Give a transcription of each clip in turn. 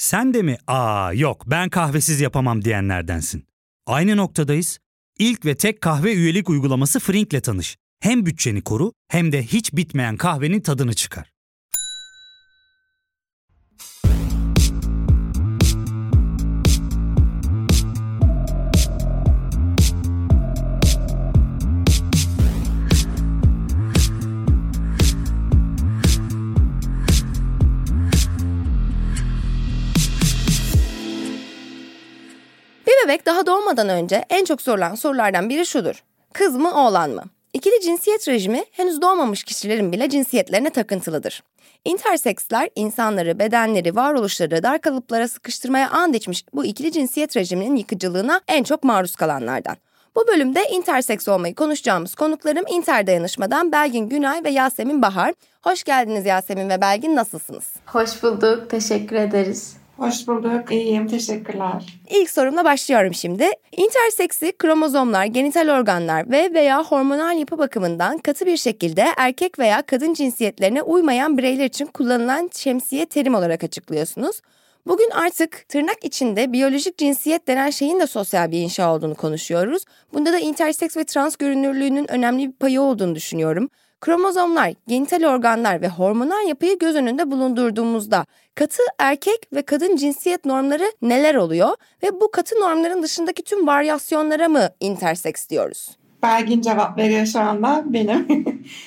Sen de mi aa yok ben kahvesiz yapamam diyenlerdensin. Aynı noktadayız. İlk ve tek kahve üyelik uygulaması Frink'le tanış. Hem bütçeni koru hem de hiç bitmeyen kahvenin tadını çıkar. Bebek daha doğmadan önce en çok sorulan sorulardan biri şudur. Kız mı oğlan mı? İkili cinsiyet rejimi henüz doğmamış kişilerin bile cinsiyetlerine takıntılıdır. Interseksler insanları, bedenleri, varoluşları dar kalıplara sıkıştırmaya and içmiş bu ikili cinsiyet rejiminin yıkıcılığına en çok maruz kalanlardan. Bu bölümde interseks olmayı konuşacağımız konuklarım Inter Dayanışma'dan Belgin Günay ve Yasemin Bahar. Hoş geldiniz Yasemin ve Belgin nasılsınız? Hoş bulduk, teşekkür ederiz. Hoş bulduk. İyiyim. Teşekkürler. İlk sorumla başlıyorum şimdi. Interseksi kromozomlar, genital organlar ve veya hormonal yapı bakımından katı bir şekilde erkek veya kadın cinsiyetlerine uymayan bireyler için kullanılan şemsiye terim olarak açıklıyorsunuz. Bugün artık tırnak içinde biyolojik cinsiyet denen şeyin de sosyal bir inşa olduğunu konuşuyoruz. Bunda da interseks ve trans görünürlüğünün önemli bir payı olduğunu düşünüyorum. Kromozomlar, genital organlar ve hormonal yapıyı göz önünde bulundurduğumuzda katı erkek ve kadın cinsiyet normları neler oluyor ve bu katı normların dışındaki tüm varyasyonlara mı interseks diyoruz? Belgin cevap veriyor şu anda benim.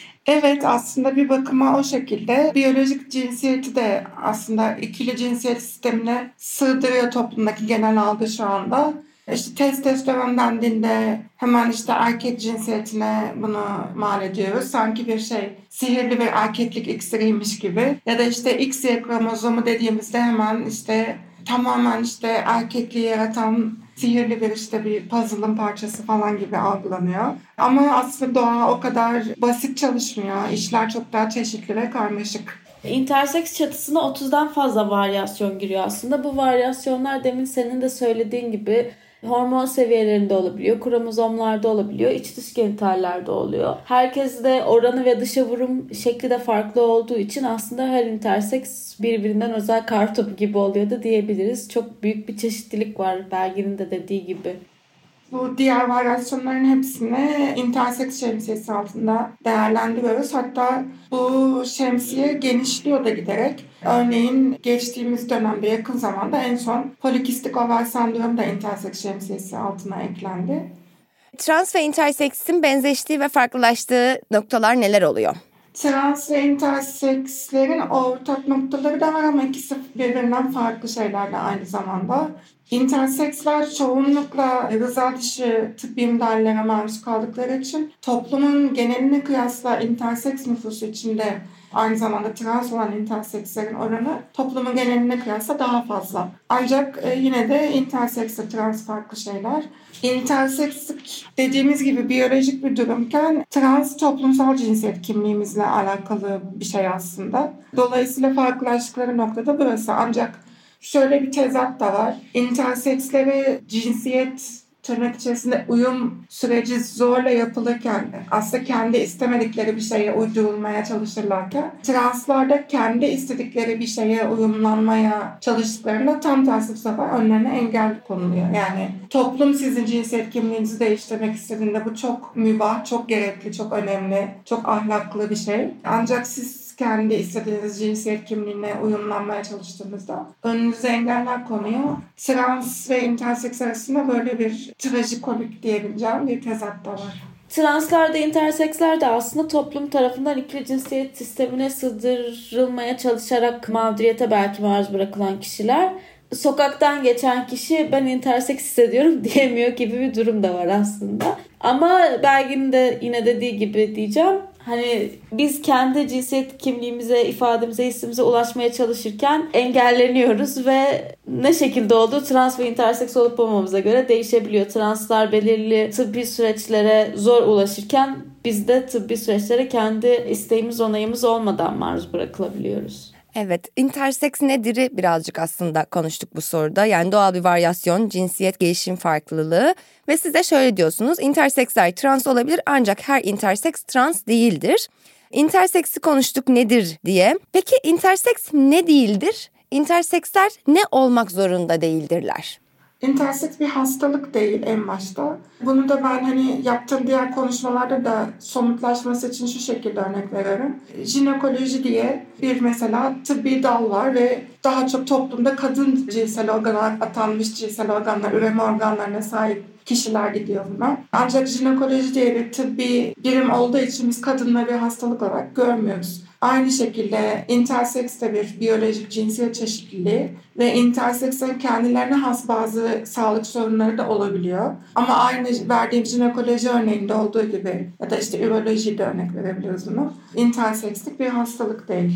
evet aslında bir bakıma o şekilde biyolojik cinsiyeti de aslında ikili cinsiyet sistemine sığdırıyor toplumdaki genel algı şu anda. İşte testosteron dendiğinde hemen işte erkek cinsiyetine bunu mal ediyoruz. Sanki bir şey sihirli bir erkeklik iksiriymiş gibi. Ya da işte XY kromozomu dediğimizde hemen işte tamamen işte erkekliği yaratan sihirli bir işte bir puzzle'ın parçası falan gibi algılanıyor. Ama aslında doğa o kadar basit çalışmıyor. İşler çok daha çeşitli ve karmaşık. Interseks çatısına 30'dan fazla varyasyon giriyor aslında. Bu varyasyonlar demin senin de söylediğin gibi hormon seviyelerinde olabiliyor, kromozomlarda olabiliyor, iç dış genitallerde oluyor. Herkes de oranı ve dışa vurum şekli de farklı olduğu için aslında her interseks birbirinden özel kartopu gibi oluyor da diyebiliriz. Çok büyük bir çeşitlilik var Belgin'in de dediği gibi. Bu diğer varyasyonların hepsini interseks şemsiyesi altında değerlendiriyoruz. Hatta bu şemsiye genişliyor da giderek. Örneğin geçtiğimiz dönemde yakın zamanda en son polikistik ovar sendromu da interseks şemsiyesi altına eklendi. Trans ve interseksin benzeştiği ve farklılaştığı noktalar neler oluyor? Trans ve intersekslerin ortak noktaları da var ama ikisi birbirinden farklı şeyler de aynı zamanda. Interseksler çoğunlukla rıza dışı tıbbi müdahalelere maruz kaldıkları için toplumun geneline kıyasla interseks nüfusu içinde aynı zamanda trans olan intersekslerin oranı toplumun geneline kıyasla daha fazla. Ancak e, yine de interseks ve trans farklı şeyler. Intersekslik dediğimiz gibi biyolojik bir durumken trans toplumsal cinsiyet kimliğimizle alakalı bir şey aslında. Dolayısıyla farklılaştıkları noktada burası. Ancak şöyle bir tezat da var. Intersekslere cinsiyet tırnak içerisinde uyum süreci zorla yapılırken aslında kendi istemedikleri bir şeye uydurulmaya çalışırlarken translarda kendi istedikleri bir şeye uyumlanmaya çalıştıklarında tam tersi bu sefer önlerine engel konuluyor. Yani toplum sizin cinsiyet kimliğinizi değiştirmek istediğinde bu çok mübah, çok gerekli, çok önemli, çok ahlaklı bir şey. Ancak siz kendi istediğiniz cinsiyet kimliğine uyumlanmaya çalıştığınızda önünüze engeller konuyor. Trans ve interseks arasında böyle bir trajikomik diyebileceğim bir tezat da var. Translar da interseksler de aslında toplum tarafından ikili cinsiyet sistemine sığdırılmaya çalışarak mağduriyete belki maruz bırakılan kişiler. Sokaktan geçen kişi ben interseks hissediyorum diyemiyor gibi bir durum da var aslında. Ama Belgin'in de yine dediği gibi diyeceğim Hani biz kendi cinsiyet kimliğimize, ifademize, hissimize ulaşmaya çalışırken engelleniyoruz ve ne şekilde olduğu trans ve interseks olup olmamıza göre değişebiliyor. Translar belirli tıbbi süreçlere zor ulaşırken biz de tıbbi süreçlere kendi isteğimiz, onayımız olmadan maruz bırakılabiliyoruz. Evet, interseks nedir'i birazcık aslında konuştuk bu soruda. Yani doğal bir varyasyon, cinsiyet gelişim farklılığı ve siz de şöyle diyorsunuz. Interseksler trans olabilir ancak her interseks trans değildir. Interseksi konuştuk nedir diye. Peki interseks ne değildir? interseksler ne olmak zorunda değildirler? İnterseks bir hastalık değil en başta. Bunu da ben hani yaptığım diğer konuşmalarda da somutlaşması için şu şekilde örnek veriyorum. Jinekoloji diye bir mesela tıbbi dal var ve daha çok toplumda kadın cinsel organlar atanmış cinsel organlar, üreme organlarına sahip kişiler gidiyor buna. Ancak jinekoloji diye bir tıbbi birim olduğu için biz kadınları hastalık olarak görmüyoruz. Aynı şekilde interseks de bir biyolojik cinsiyet çeşitliliği ve interseksin kendilerine has bazı sağlık sorunları da olabiliyor. Ama aynı verdiğim jinekoloji örneğinde olduğu gibi ya da işte ürolojide örnek verebiliyoruz bunu. Intersekslik bir hastalık değil.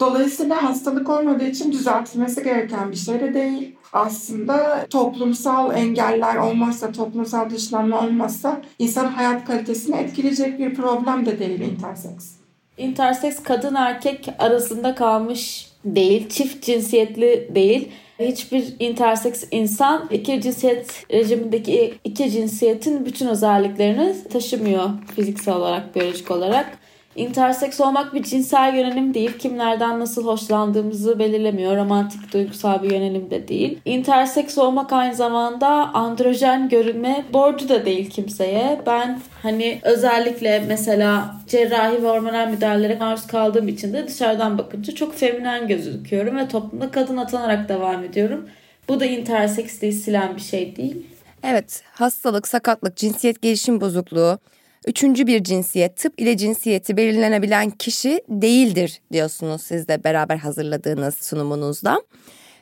Dolayısıyla hastalık olmadığı için düzeltilmesi gereken bir şey de değil. Aslında toplumsal engeller olmazsa, toplumsal dışlanma olmazsa insan hayat kalitesini etkileyecek bir problem de değil interseks. Interseks kadın erkek arasında kalmış değil, çift cinsiyetli değil. Hiçbir interseks insan iki cinsiyet rejimindeki iki cinsiyetin bütün özelliklerini taşımıyor fiziksel olarak, biyolojik olarak. Interseks olmak bir cinsel yönelim değil. Kimlerden nasıl hoşlandığımızı belirlemiyor. Romantik duygusal bir yönelim de değil. Interseks olmak aynı zamanda androjen görünme borcu da değil kimseye. Ben hani özellikle mesela cerrahi ve hormonal müdahalelere maruz kaldığım için de dışarıdan bakınca çok feminen gözüküyorum ve toplumda kadın atanarak devam ediyorum. Bu da interseksliği silen bir şey değil. Evet, hastalık, sakatlık, cinsiyet gelişim bozukluğu, üçüncü bir cinsiyet, tıp ile cinsiyeti belirlenebilen kişi değildir diyorsunuz siz de beraber hazırladığınız sunumunuzda.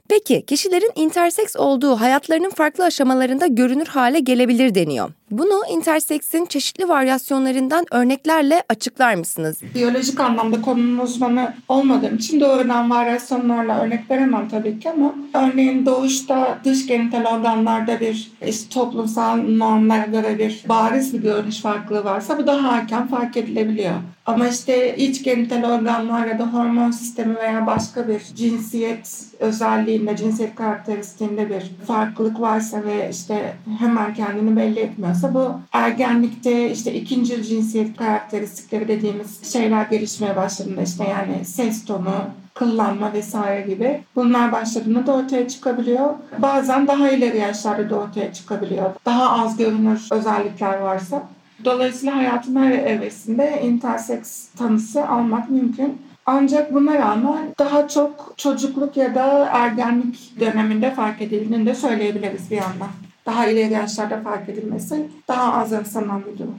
Peki kişilerin interseks olduğu hayatlarının farklı aşamalarında görünür hale gelebilir deniyor. Bunu interseksin çeşitli varyasyonlarından örneklerle açıklar mısınız? Biyolojik anlamda konunun uzmanı olmadığım için doğrudan varyasyonlarla örnek veremem tabii ki ama örneğin doğuşta dış genital organlarda bir işte toplumsal normlara göre bir bariz bir görünüş farklılığı varsa bu daha erken fark edilebiliyor. Ama işte iç genital organlar ya da hormon sistemi veya başka bir cinsiyet özelliğinde, cinsiyet karakteristiğinde bir farklılık varsa ve işte hemen kendini belli etmiyorsa bu ergenlikte işte ikinci cinsiyet karakteristikleri dediğimiz şeyler gelişmeye başladığında işte yani ses tonu, kıllanma vesaire gibi bunlar başladığında da ortaya çıkabiliyor. Bazen daha ileri yaşlarda da ortaya çıkabiliyor. Daha az görünür özellikler varsa. Dolayısıyla hayatın her evresinde interseks tanısı almak mümkün. Ancak buna rağmen daha çok çocukluk ya da ergenlik döneminde fark edildiğini de söyleyebiliriz bir yandan. Daha ileri yaşlarda fark edilmesi daha az rastlanan bir durum.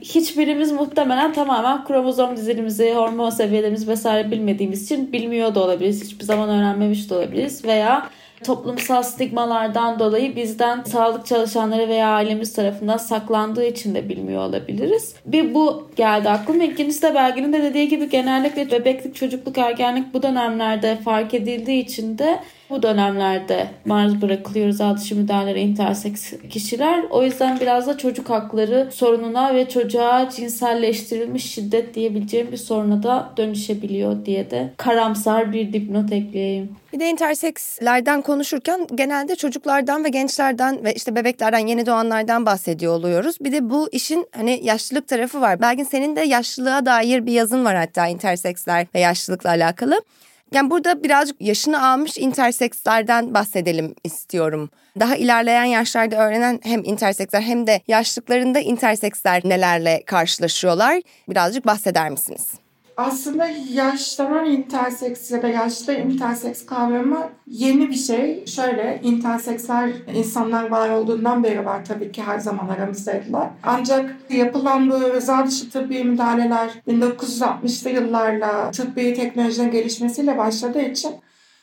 Hiçbirimiz muhtemelen tamamen kromozom dizilimizi, hormon seviyelerimizi vesaire bilmediğimiz için bilmiyor da olabiliriz. Hiçbir zaman öğrenmemiş de olabiliriz. Veya toplumsal stigmalardan dolayı bizden sağlık çalışanları veya ailemiz tarafından saklandığı için de bilmiyor olabiliriz. Bir bu geldi aklıma. İkincisi de belgenin de dediği gibi genellikle bebeklik, çocukluk, ergenlik bu dönemlerde fark edildiği için de bu dönemlerde maruz bırakılıyor rıza dışı müdahalelere interseks kişiler. O yüzden biraz da çocuk hakları sorununa ve çocuğa cinselleştirilmiş şiddet diyebileceğim bir soruna da dönüşebiliyor diye de karamsar bir dipnot ekleyeyim. Bir de intersekslerden konuşurken genelde çocuklardan ve gençlerden ve işte bebeklerden, yeni doğanlardan bahsediyor oluyoruz. Bir de bu işin hani yaşlılık tarafı var. Belki senin de yaşlılığa dair bir yazın var hatta interseksler ve yaşlılıkla alakalı. Yani burada birazcık yaşını almış intersekslerden bahsedelim istiyorum. Daha ilerleyen yaşlarda öğrenen hem interseksler hem de yaşlıklarında interseksler nelerle karşılaşıyorlar? Birazcık bahseder misiniz? Aslında yaşlanan interseks ya da yaşlı interseks kavramı yeni bir şey. Şöyle interseksler insanlar var olduğundan beri var tabii ki her zaman aramızdaydılar. Ancak yapılan bu rıza dışı tıbbi müdahaleler 1960'lı yıllarla tıbbi teknolojinin gelişmesiyle başladığı için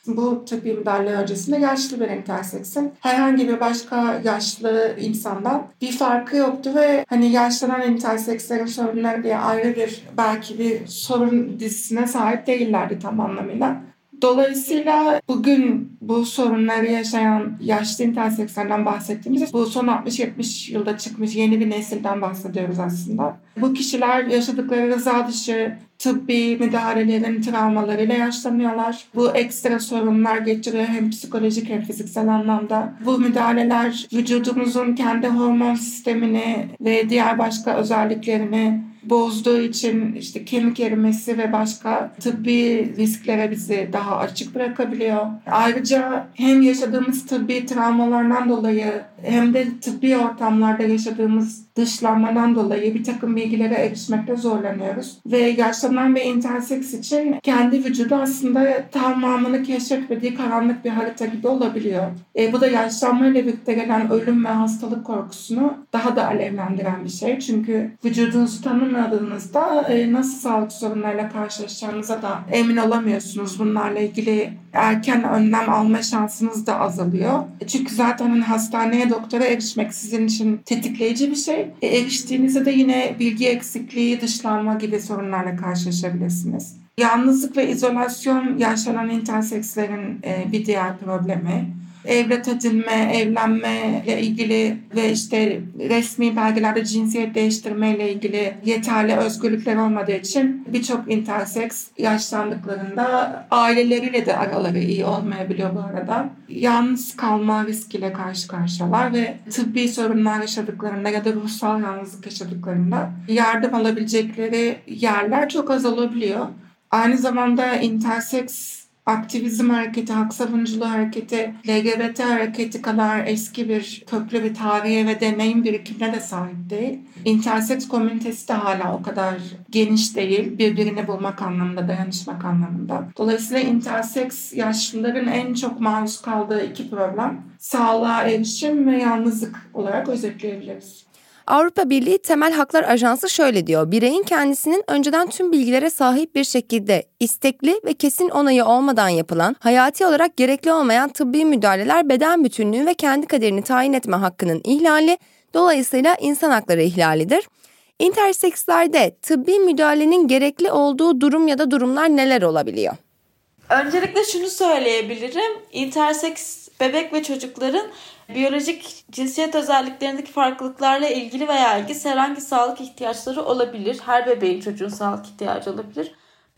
bu tıbbi müdahale öncesinde yaşlı bir interseksin herhangi bir başka yaşlı insandan bir farkı yoktu ve hani yaşlanan intersekslerin sorunları diye ayrı bir belki bir sorun dizisine sahip değillerdi tam anlamıyla. Dolayısıyla bugün bu sorunları yaşayan yaşlı intersekslerden bahsettiğimizde bu son 60-70 yılda çıkmış yeni bir nesilden bahsediyoruz aslında. Bu kişiler yaşadıkları rıza dışı tıbbi müdahalelerin travmalarıyla yaşlanıyorlar. Bu ekstra sorunlar getiriyor hem psikolojik hem fiziksel anlamda. Bu müdahaleler vücudumuzun kendi hormon sistemini ve diğer başka özelliklerini bozduğu için işte kemik erimesi ve başka tıbbi risklere bizi daha açık bırakabiliyor. Ayrıca hem yaşadığımız tıbbi travmalardan dolayı hem de tıbbi ortamlarda yaşadığımız dışlanmadan dolayı bir takım bilgilere erişmekte zorlanıyoruz. Ve yaşlanan ve interseks için kendi vücudu aslında tamamını keşfetmediği karanlık bir harita gibi olabiliyor. E, bu da yaşlanmayla birlikte gelen ölüm ve hastalık korkusunu daha da alevlendiren bir şey. Çünkü vücudunuzu tanımadığınızda e, nasıl sağlık sorunlarıyla karşılaşacağınıza da emin olamıyorsunuz. Bunlarla ilgili erken önlem alma şansınız da azalıyor. Çünkü zaten hani hastaneye doktora erişmek sizin için tetikleyici bir şey. E, eriştiğinizde de yine bilgi eksikliği, dışlanma gibi sorunlarla karşılaşabilirsiniz. Yalnızlık ve izolasyon yaşanan intersekslerin e, bir diğer problemi evlat edinme, evlenme ile ilgili ve işte resmi belgelerde cinsiyet değiştirme ile ilgili yeterli özgürlükler olmadığı için birçok interseks yaşlandıklarında aileleriyle de araları iyi olmayabiliyor bu arada. Yalnız kalma riskiyle karşı karşıyalar ve tıbbi sorunlar yaşadıklarında ya da ruhsal yalnızlık yaşadıklarında yardım alabilecekleri yerler çok azalabiliyor. Aynı zamanda interseks aktivizm hareketi, hak savunuculuğu hareketi, LGBT hareketi kadar eski bir köklü bir tarihe ve deneyim birikimine de sahip değil. Interseks komünitesi de hala o kadar geniş değil. Birbirini bulmak anlamında, dayanışmak anlamında. Dolayısıyla interseks yaşlıların en çok maruz kaldığı iki problem sağlığa erişim ve yalnızlık olarak özetleyebiliriz. Avrupa Birliği Temel Haklar Ajansı şöyle diyor. Bireyin kendisinin önceden tüm bilgilere sahip bir şekilde istekli ve kesin onayı olmadan yapılan, hayati olarak gerekli olmayan tıbbi müdahaleler beden bütünlüğü ve kendi kaderini tayin etme hakkının ihlali, dolayısıyla insan hakları ihlalidir. İntersekslerde tıbbi müdahalenin gerekli olduğu durum ya da durumlar neler olabiliyor? Öncelikle şunu söyleyebilirim. Interseks bebek ve çocukların biyolojik cinsiyet özelliklerindeki farklılıklarla ilgili veya ilgisi herhangi sağlık ihtiyaçları olabilir. Her bebeğin çocuğun sağlık ihtiyacı olabilir.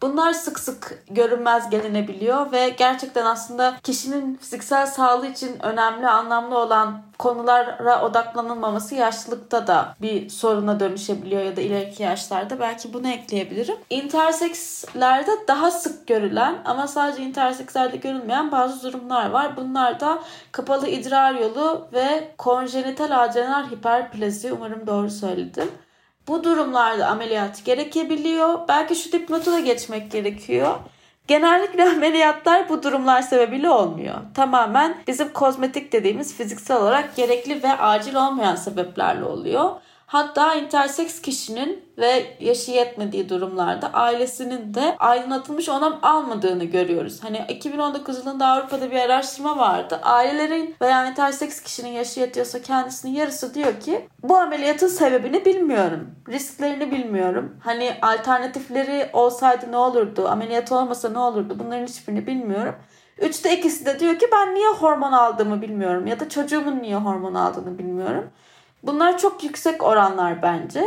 Bunlar sık sık görünmez gelinebiliyor ve gerçekten aslında kişinin fiziksel sağlığı için önemli, anlamlı olan konulara odaklanılmaması yaşlılıkta da bir soruna dönüşebiliyor ya da ileriki yaşlarda. Belki bunu ekleyebilirim. Intersekslerde daha sık görülen ama sadece intersekslerde görülmeyen bazı durumlar var. Bunlar da kapalı idrar yolu ve konjenital adrenal hiperplazi. Umarım doğru söyledim. Bu durumlarda ameliyat gerekebiliyor. Belki şu dipnotu geçmek gerekiyor. Genellikle ameliyatlar bu durumlar sebebiyle olmuyor. Tamamen bizim kozmetik dediğimiz fiziksel olarak gerekli ve acil olmayan sebeplerle oluyor. Hatta interseks kişinin ve yaşı yetmediği durumlarda ailesinin de aydınlatılmış onam almadığını görüyoruz. Hani 2019 yılında Avrupa'da bir araştırma vardı. Ailelerin veya interseks kişinin yaşı yetiyorsa kendisinin yarısı diyor ki bu ameliyatın sebebini bilmiyorum. Risklerini bilmiyorum. Hani alternatifleri olsaydı ne olurdu? Ameliyat olmasa ne olurdu? Bunların hiçbirini bilmiyorum. Üçte ikisi de diyor ki ben niye hormon aldığımı bilmiyorum ya da çocuğumun niye hormon aldığını bilmiyorum. Bunlar çok yüksek oranlar bence.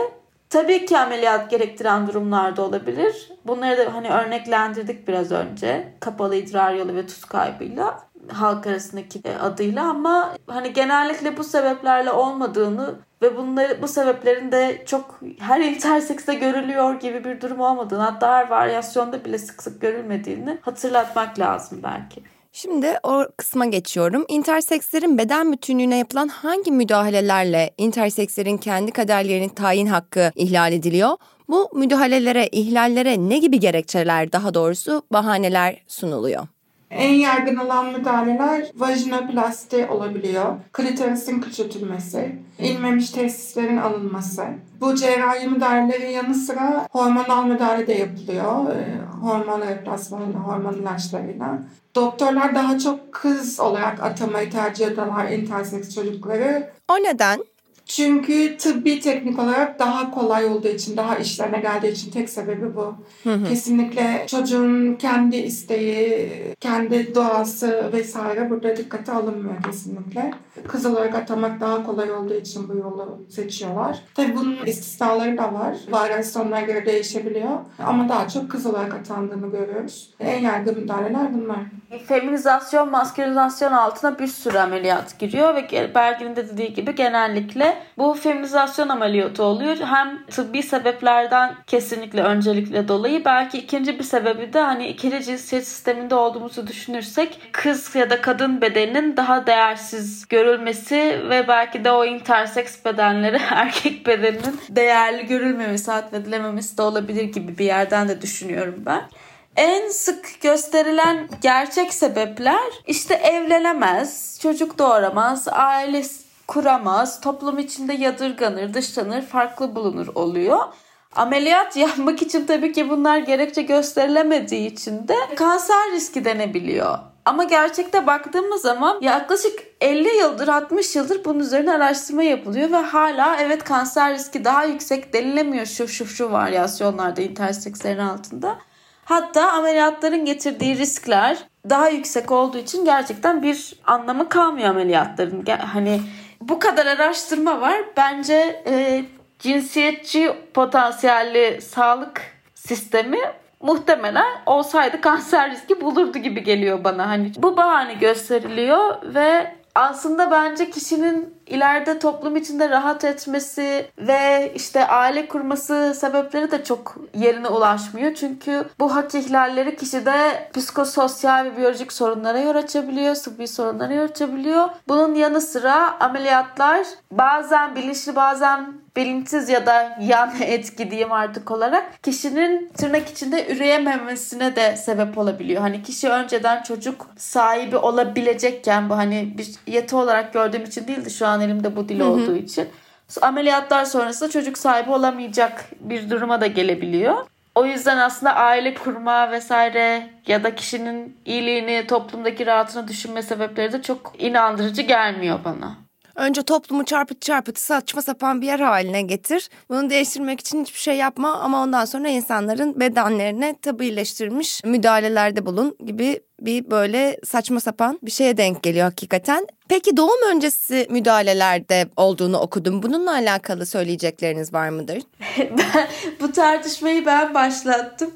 Tabii ki ameliyat gerektiren durumlar da olabilir. Bunları da hani örneklendirdik biraz önce. Kapalı idrar yolu ve tuz kaybıyla halk arasındaki e, adıyla ama hani genellikle bu sebeplerle olmadığını ve bunları bu sebeplerin de çok her intersekste görülüyor gibi bir durum olmadığını hatta her varyasyonda bile sık sık görülmediğini hatırlatmak lazım belki. Şimdi o kısma geçiyorum. Intersekslerin beden bütünlüğüne yapılan hangi müdahalelerle intersekslerin kendi kaderlerinin tayin hakkı ihlal ediliyor? Bu müdahalelere, ihlallere ne gibi gerekçeler daha doğrusu bahaneler sunuluyor? En yaygın olan müdahaleler vajinoplasti olabiliyor. Klitorisin küçültülmesi, ilmemiş testislerin alınması. Bu cerrahi müdahalelerin yanı sıra hormonal müdahale de yapılıyor. Ee, hormon replasmanıyla, hormon ilaçlarıyla. Doktorlar daha çok kız olarak atamayı tercih ediyorlar interseks çocukları. O neden? Çünkü tıbbi teknik olarak daha kolay olduğu için, daha işlerine geldiği için tek sebebi bu. Hı hı. Kesinlikle çocuğun kendi isteği, kendi doğası vesaire burada dikkate alınmıyor kesinlikle. Kız olarak atamak daha kolay olduğu için bu yolu seçiyorlar. Tabii bunun istisnaları da var. Varyasyonlara göre değişebiliyor. Ama daha çok kız olarak atandığını görüyoruz. En yaygın müdahaleler bunlar. Feminizasyon, maskülinizasyon altına bir sürü ameliyat giriyor ve Belgin'in de dediği gibi genellikle bu feminizasyon ameliyatı oluyor. Hem tıbbi sebeplerden kesinlikle öncelikle dolayı belki ikinci bir sebebi de hani ikili cinsiyet sisteminde olduğumuzu düşünürsek kız ya da kadın bedeninin daha değersiz görülmesi ve belki de o interseks bedenleri erkek bedeninin değerli görülmemesi, atfedilememesi de olabilir gibi bir yerden de düşünüyorum ben en sık gösterilen gerçek sebepler işte evlenemez, çocuk doğuramaz, aile kuramaz, toplum içinde yadırganır, dışlanır, farklı bulunur oluyor. Ameliyat yapmak için tabii ki bunlar gerekçe gösterilemediği için de kanser riski denebiliyor. Ama gerçekte baktığımız zaman yaklaşık 50 yıldır 60 yıldır bunun üzerine araştırma yapılıyor ve hala evet kanser riski daha yüksek denilemiyor şu şu şu varyasyonlarda intersekslerin altında. Hatta ameliyatların getirdiği riskler daha yüksek olduğu için gerçekten bir anlamı kalmıyor ameliyatların. Hani bu kadar araştırma var. Bence e, cinsiyetçi potansiyelli sağlık sistemi muhtemelen olsaydı kanser riski bulurdu gibi geliyor bana. Hani bu bahane gösteriliyor ve aslında bence kişinin ileride toplum içinde rahat etmesi ve işte aile kurması sebepleri de çok yerine ulaşmıyor. Çünkü bu hak ihlalleri kişide psikososyal ve biyolojik sorunlara yol açabiliyor, sıvı sorunlara yol açabiliyor. Bunun yanı sıra ameliyatlar bazen bilinçli bazen bilinçsiz ya da yan etki diyeyim artık olarak kişinin tırnak içinde üreyememesine de sebep olabiliyor. Hani kişi önceden çocuk sahibi olabilecekken bu hani bir yeti olarak gördüğüm için değildi şu an elimde bu dil olduğu için. Ameliyatlar sonrasında çocuk sahibi olamayacak bir duruma da gelebiliyor. O yüzden aslında aile kurma vesaire ya da kişinin iyiliğini, toplumdaki rahatını düşünme sebepleri de çok inandırıcı gelmiyor bana. Önce toplumu çarpıt çarpıt saçma sapan bir yer haline getir. Bunu değiştirmek için hiçbir şey yapma ama ondan sonra insanların bedenlerine tabiileştirilmiş müdahalelerde bulun gibi bir böyle saçma sapan bir şeye denk geliyor hakikaten. Peki doğum öncesi müdahalelerde olduğunu okudum. Bununla alakalı söyleyecekleriniz var mıdır? bu tartışmayı ben başlattım.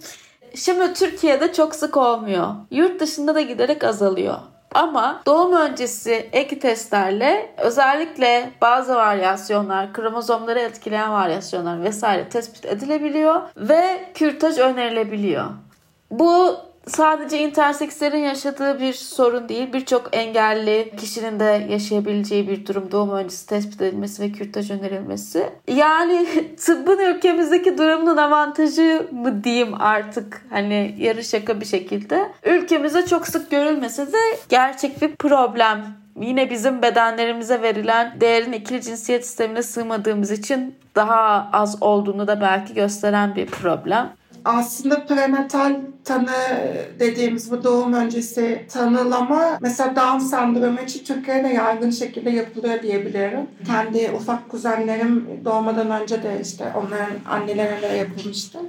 Şimdi Türkiye'de çok sık olmuyor. Yurt dışında da giderek azalıyor. Ama doğum öncesi ek testlerle özellikle bazı varyasyonlar, kromozomları etkileyen varyasyonlar vesaire tespit edilebiliyor ve kürtaj önerilebiliyor. Bu sadece intersekslerin yaşadığı bir sorun değil. Birçok engelli kişinin de yaşayabileceği bir durum doğum öncesi tespit edilmesi ve kürtaj önerilmesi. Yani tıbbın ülkemizdeki durumunun avantajı mı diyeyim artık hani yarı şaka bir şekilde. Ülkemizde çok sık görülmese de gerçek bir problem yine bizim bedenlerimize verilen değerin ikili cinsiyet sistemine sığmadığımız için daha az olduğunu da belki gösteren bir problem aslında prenatal tanı dediğimiz bu doğum öncesi tanılama mesela Down sendromu için Türkiye'de yaygın şekilde yapılıyor diyebilirim. Kendi ufak kuzenlerim doğmadan önce de işte onların annelerine yapılmıştı.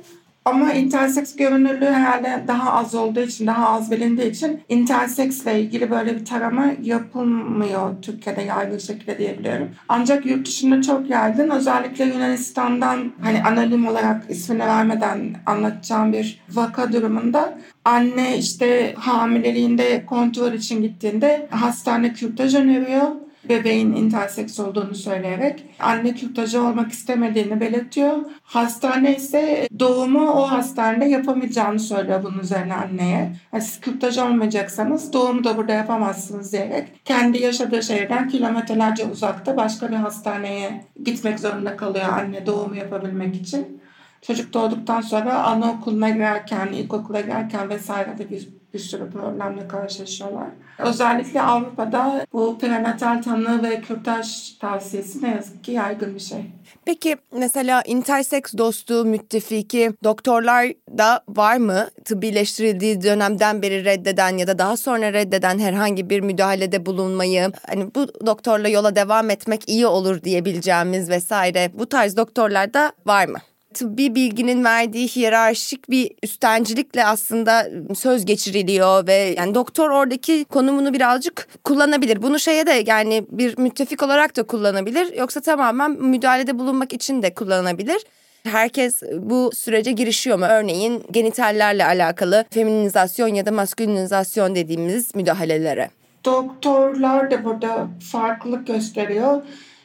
Ama interseks görünürlüğü herhalde daha az olduğu için, daha az bilindiği için interseksle ilgili böyle bir tarama yapılmıyor Türkiye'de yaygın şekilde diyebiliyorum. Ancak yurt dışında çok yaygın. Özellikle Yunanistan'dan hani anonim olarak ismini vermeden anlatacağım bir vaka durumunda anne işte hamileliğinde kontrol için gittiğinde hastane kürtaj öneriyor bebeğin interseks olduğunu söyleyerek anne kürtajı olmak istemediğini belirtiyor. Hastane ise doğumu o hastanede yapamayacağını söylüyor bunun üzerine anneye. Yani siz kürtaj olmayacaksanız doğumu da burada yapamazsınız diyerek kendi yaşadığı şehirden kilometrelerce uzakta başka bir hastaneye gitmek zorunda kalıyor anne doğumu yapabilmek için. Çocuk doğduktan sonra anaokuluna girerken, ilkokula girerken vesaire de bir bir sürü problemle karşılaşıyorlar. Özellikle Avrupa'da bu prenatal tanı ve kürtaj tavsiyesi ne yazık ki yaygın bir şey. Peki mesela intersex dostu, müttefiki doktorlar da var mı? Tıbbileştirildiği dönemden beri reddeden ya da daha sonra reddeden herhangi bir müdahalede bulunmayı, hani bu doktorla yola devam etmek iyi olur diyebileceğimiz vesaire bu tarz doktorlar da var mı? Tıbbi bilginin verdiği hiyerarşik bir üstencilikle aslında söz geçiriliyor ve yani doktor oradaki konumunu birazcık kullanabilir. Bunu şeye de yani bir müttefik olarak da kullanabilir yoksa tamamen müdahalede bulunmak için de kullanabilir. Herkes bu sürece girişiyor mu? Örneğin genitallerle alakalı feminizasyon ya da maskülinizasyon dediğimiz müdahalelere. Doktorlar da burada farklılık gösteriyor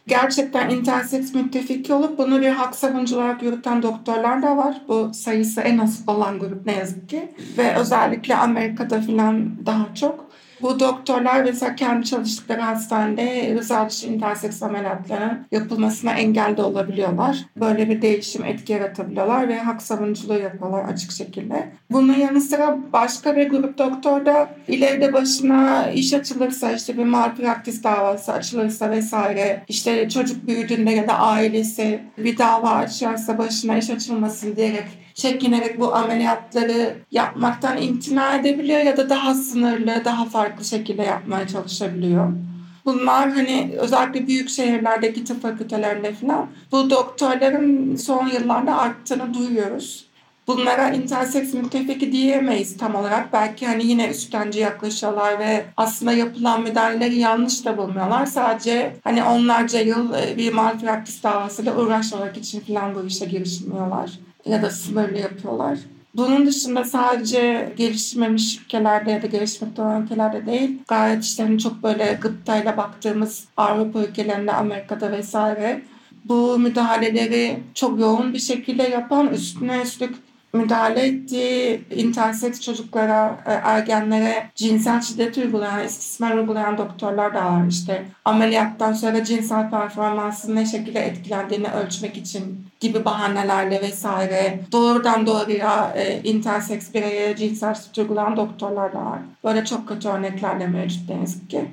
gerçekten interseks müttefiki olup bunu bir hak savunucu olarak yürüten doktorlar da var. Bu sayısı en az olan grup ne yazık ki. Ve özellikle Amerika'da filan daha çok. Bu doktorlar mesela kendi çalıştıkları hastanede rıza dışı interseks ameliyatlarının yapılmasına engel de olabiliyorlar. Böyle bir değişim etki yaratabiliyorlar ve hak savunuculuğu yapıyorlar açık şekilde. Bunun yanı sıra başka bir grup doktor da ileride başına iş açılırsa işte bir malpraktis davası açılırsa vesaire işte çocuk büyüdüğünde ya da ailesi bir dava açarsa başına iş açılmasın diyerek çekinerek bu ameliyatları yapmaktan imtina edebiliyor ya da daha sınırlı, daha farklı şekilde yapmaya çalışabiliyor. Bunlar hani özellikle büyük şehirlerdeki tıp fakültelerinde falan bu doktorların son yıllarda arttığını duyuyoruz. Bunlara interseks müttefiki diyemeyiz tam olarak. Belki hani yine üsttenci yaklaşıyorlar ve aslında yapılan müdahaleleri yanlış da bulmuyorlar. Sadece hani onlarca yıl e, bir malpraktis davasıyla uğraşmamak için falan bu işe girişmiyorlar ya da sınırlı yapıyorlar. Bunun dışında sadece gelişmemiş ülkelerde ya da gelişmekte olan ülkelerde değil, gayet işte hani çok böyle gıptayla baktığımız Avrupa ülkelerinde, Amerika'da vesaire bu müdahaleleri çok yoğun bir şekilde yapan, üstüne üstlük müdahale ettiği interseks çocuklara, e, ergenlere cinsel şiddet uygulayan, istismar uygulayan doktorlar da var. İşte ameliyattan sonra cinsel performansının ne şekilde etkilendiğini ölçmek için gibi bahanelerle vesaire doğrudan doğruya e, interseks bireye cinsel şiddet uygulayan doktorlar da var. Böyle çok kötü örnekler de mevcut ne ki.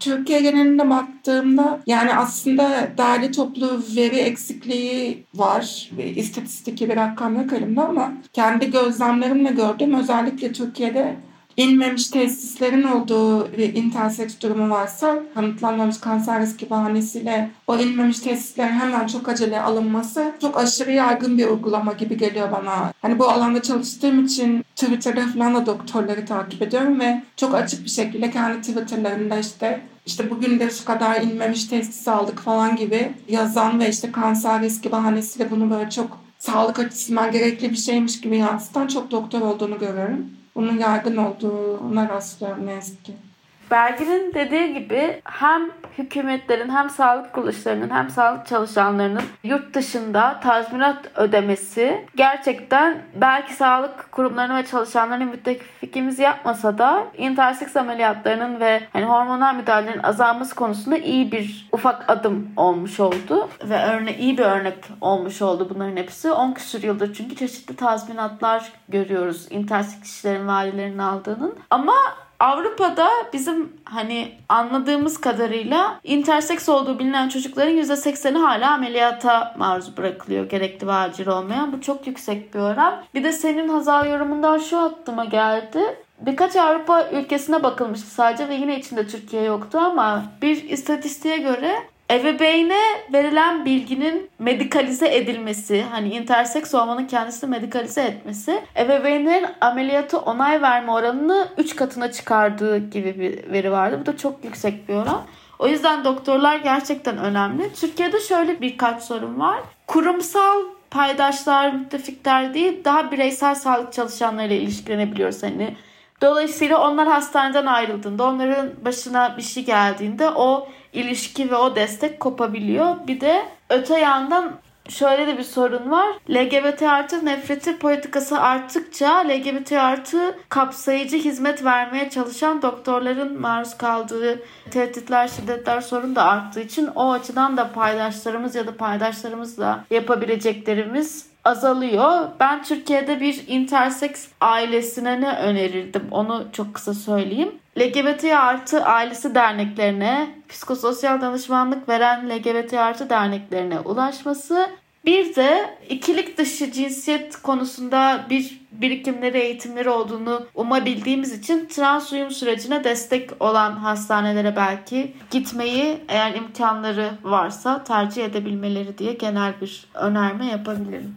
Türkiye genelinde baktığımda yani aslında değerli toplu veri eksikliği var. İstatistik bir rakam yok elimde ama kendi gözlemlerimle gördüğüm özellikle Türkiye'de inmemiş tesislerin olduğu bir interseks durumu varsa kanıtlanmamış kanser riski bahanesiyle o inmemiş tesislerin hemen çok acele alınması çok aşırı yaygın bir uygulama gibi geliyor bana. Hani bu alanda çalıştığım için Twitter'da falan da doktorları takip ediyorum ve çok açık bir şekilde kendi Twitter'larında işte işte bugün de şu kadar inmemiş tesis aldık falan gibi yazan ve işte kanser riski bahanesiyle bunu böyle çok sağlık açısından gerekli bir şeymiş gibi yansıtan çok doktor olduğunu görüyorum bunun yaygın olduğuna rastlıyorum ne yazık ki. Belgin'in dediği gibi hem hükümetlerin hem sağlık kuruluşlarının hem sağlık çalışanlarının yurt dışında tazminat ödemesi gerçekten belki sağlık kurumlarının ve çalışanların müttefikimiz yapmasa da interseks ameliyatlarının ve hani hormonal müdahalelerin azalması konusunda iyi bir ufak adım olmuş oldu ve örne iyi bir örnek olmuş oldu bunların hepsi. 10 küsur yıldır çünkü çeşitli tazminatlar görüyoruz interseks kişilerin valilerinin aldığının. Ama Avrupa'da bizim hani anladığımız kadarıyla interseks olduğu bilinen çocukların %80'i hala ameliyata maruz bırakılıyor gerekli ve acil olmayan. Bu çok yüksek bir oran. Bir de senin Hazal yorumundan şu aklıma geldi. Birkaç Avrupa ülkesine bakılmıştı sadece ve yine içinde Türkiye yoktu ama bir istatistiğe göre ebeveyne verilen bilginin medikalize edilmesi, hani interseks olmanın kendisini medikalize etmesi, ebeveynlerin ameliyatı onay verme oranını 3 katına çıkardığı gibi bir veri vardı. Bu da çok yüksek bir oran. O yüzden doktorlar gerçekten önemli. Türkiye'de şöyle birkaç sorun var. Kurumsal paydaşlar, müttefikler değil, daha bireysel sağlık çalışanlarıyla ilişkilenebiliyoruz. Hani Dolayısıyla onlar hastaneden ayrıldığında, onların başına bir şey geldiğinde o ilişki ve o destek kopabiliyor. Bir de öte yandan şöyle de bir sorun var. LGBT artı nefreti politikası arttıkça LGBT artı kapsayıcı hizmet vermeye çalışan doktorların maruz kaldığı tehditler, şiddetler sorun da arttığı için o açıdan da paydaşlarımız ya da paydaşlarımızla yapabileceklerimiz azalıyor. Ben Türkiye'de bir intersex ailesine ne önerirdim onu çok kısa söyleyeyim. LGBT artı ailesi derneklerine, psikososyal danışmanlık veren LGBT artı derneklerine ulaşması. Bir de ikilik dışı cinsiyet konusunda bir birikimleri, eğitimleri olduğunu umabildiğimiz için trans uyum sürecine destek olan hastanelere belki gitmeyi eğer imkanları varsa tercih edebilmeleri diye genel bir önerme yapabilirim.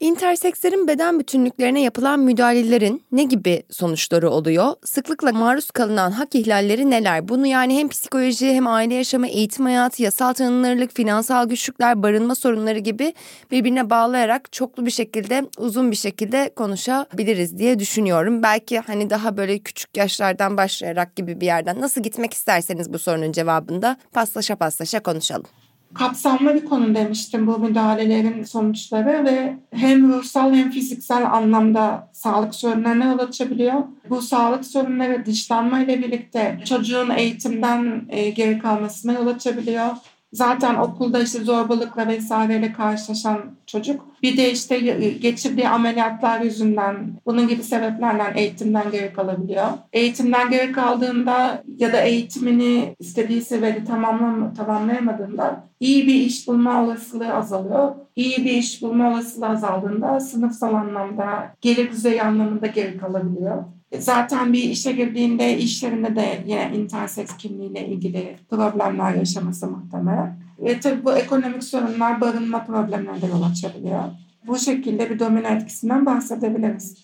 İntersekslerin beden bütünlüklerine yapılan müdahalelerin ne gibi sonuçları oluyor? Sıklıkla maruz kalınan hak ihlalleri neler? Bunu yani hem psikoloji hem aile yaşamı, eğitim hayatı, yasal tanınırlık, finansal güçlükler, barınma sorunları gibi birbirine bağlayarak çoklu bir şekilde, uzun bir şekilde konuşabiliriz diye düşünüyorum. Belki hani daha böyle küçük yaşlardan başlayarak gibi bir yerden nasıl gitmek isterseniz bu sorunun cevabında paslaşa paslaşa konuşalım kapsamlı bir konu demiştim bu müdahalelerin sonuçları ve hem ruhsal hem fiziksel anlamda sağlık sorunlarına yol açabiliyor. Bu sağlık sorunları dışlanma ile birlikte çocuğun eğitimden e, geri kalmasına yol açabiliyor. Zaten okulda işte zorbalıkla vesaireyle karşılaşan çocuk bir de işte geçirdiği ameliyatlar yüzünden bunun gibi sebeplerle eğitimden geri kalabiliyor. Eğitimden geri kaldığında ya da eğitimini istediği seviyede tamamlam tamamlayamadığında iyi bir iş bulma olasılığı azalıyor. İyi bir iş bulma olasılığı azaldığında sınıfsal anlamda gelir düzeyi anlamında geri kalabiliyor. Zaten bir işe girdiğinde işlerinde de yine interseks kimliğiyle ilgili problemler yaşaması muhtemelen. Ve tabii bu ekonomik sorunlar barınma problemlerine de yol açabiliyor. Bu şekilde bir domino etkisinden bahsedebiliriz.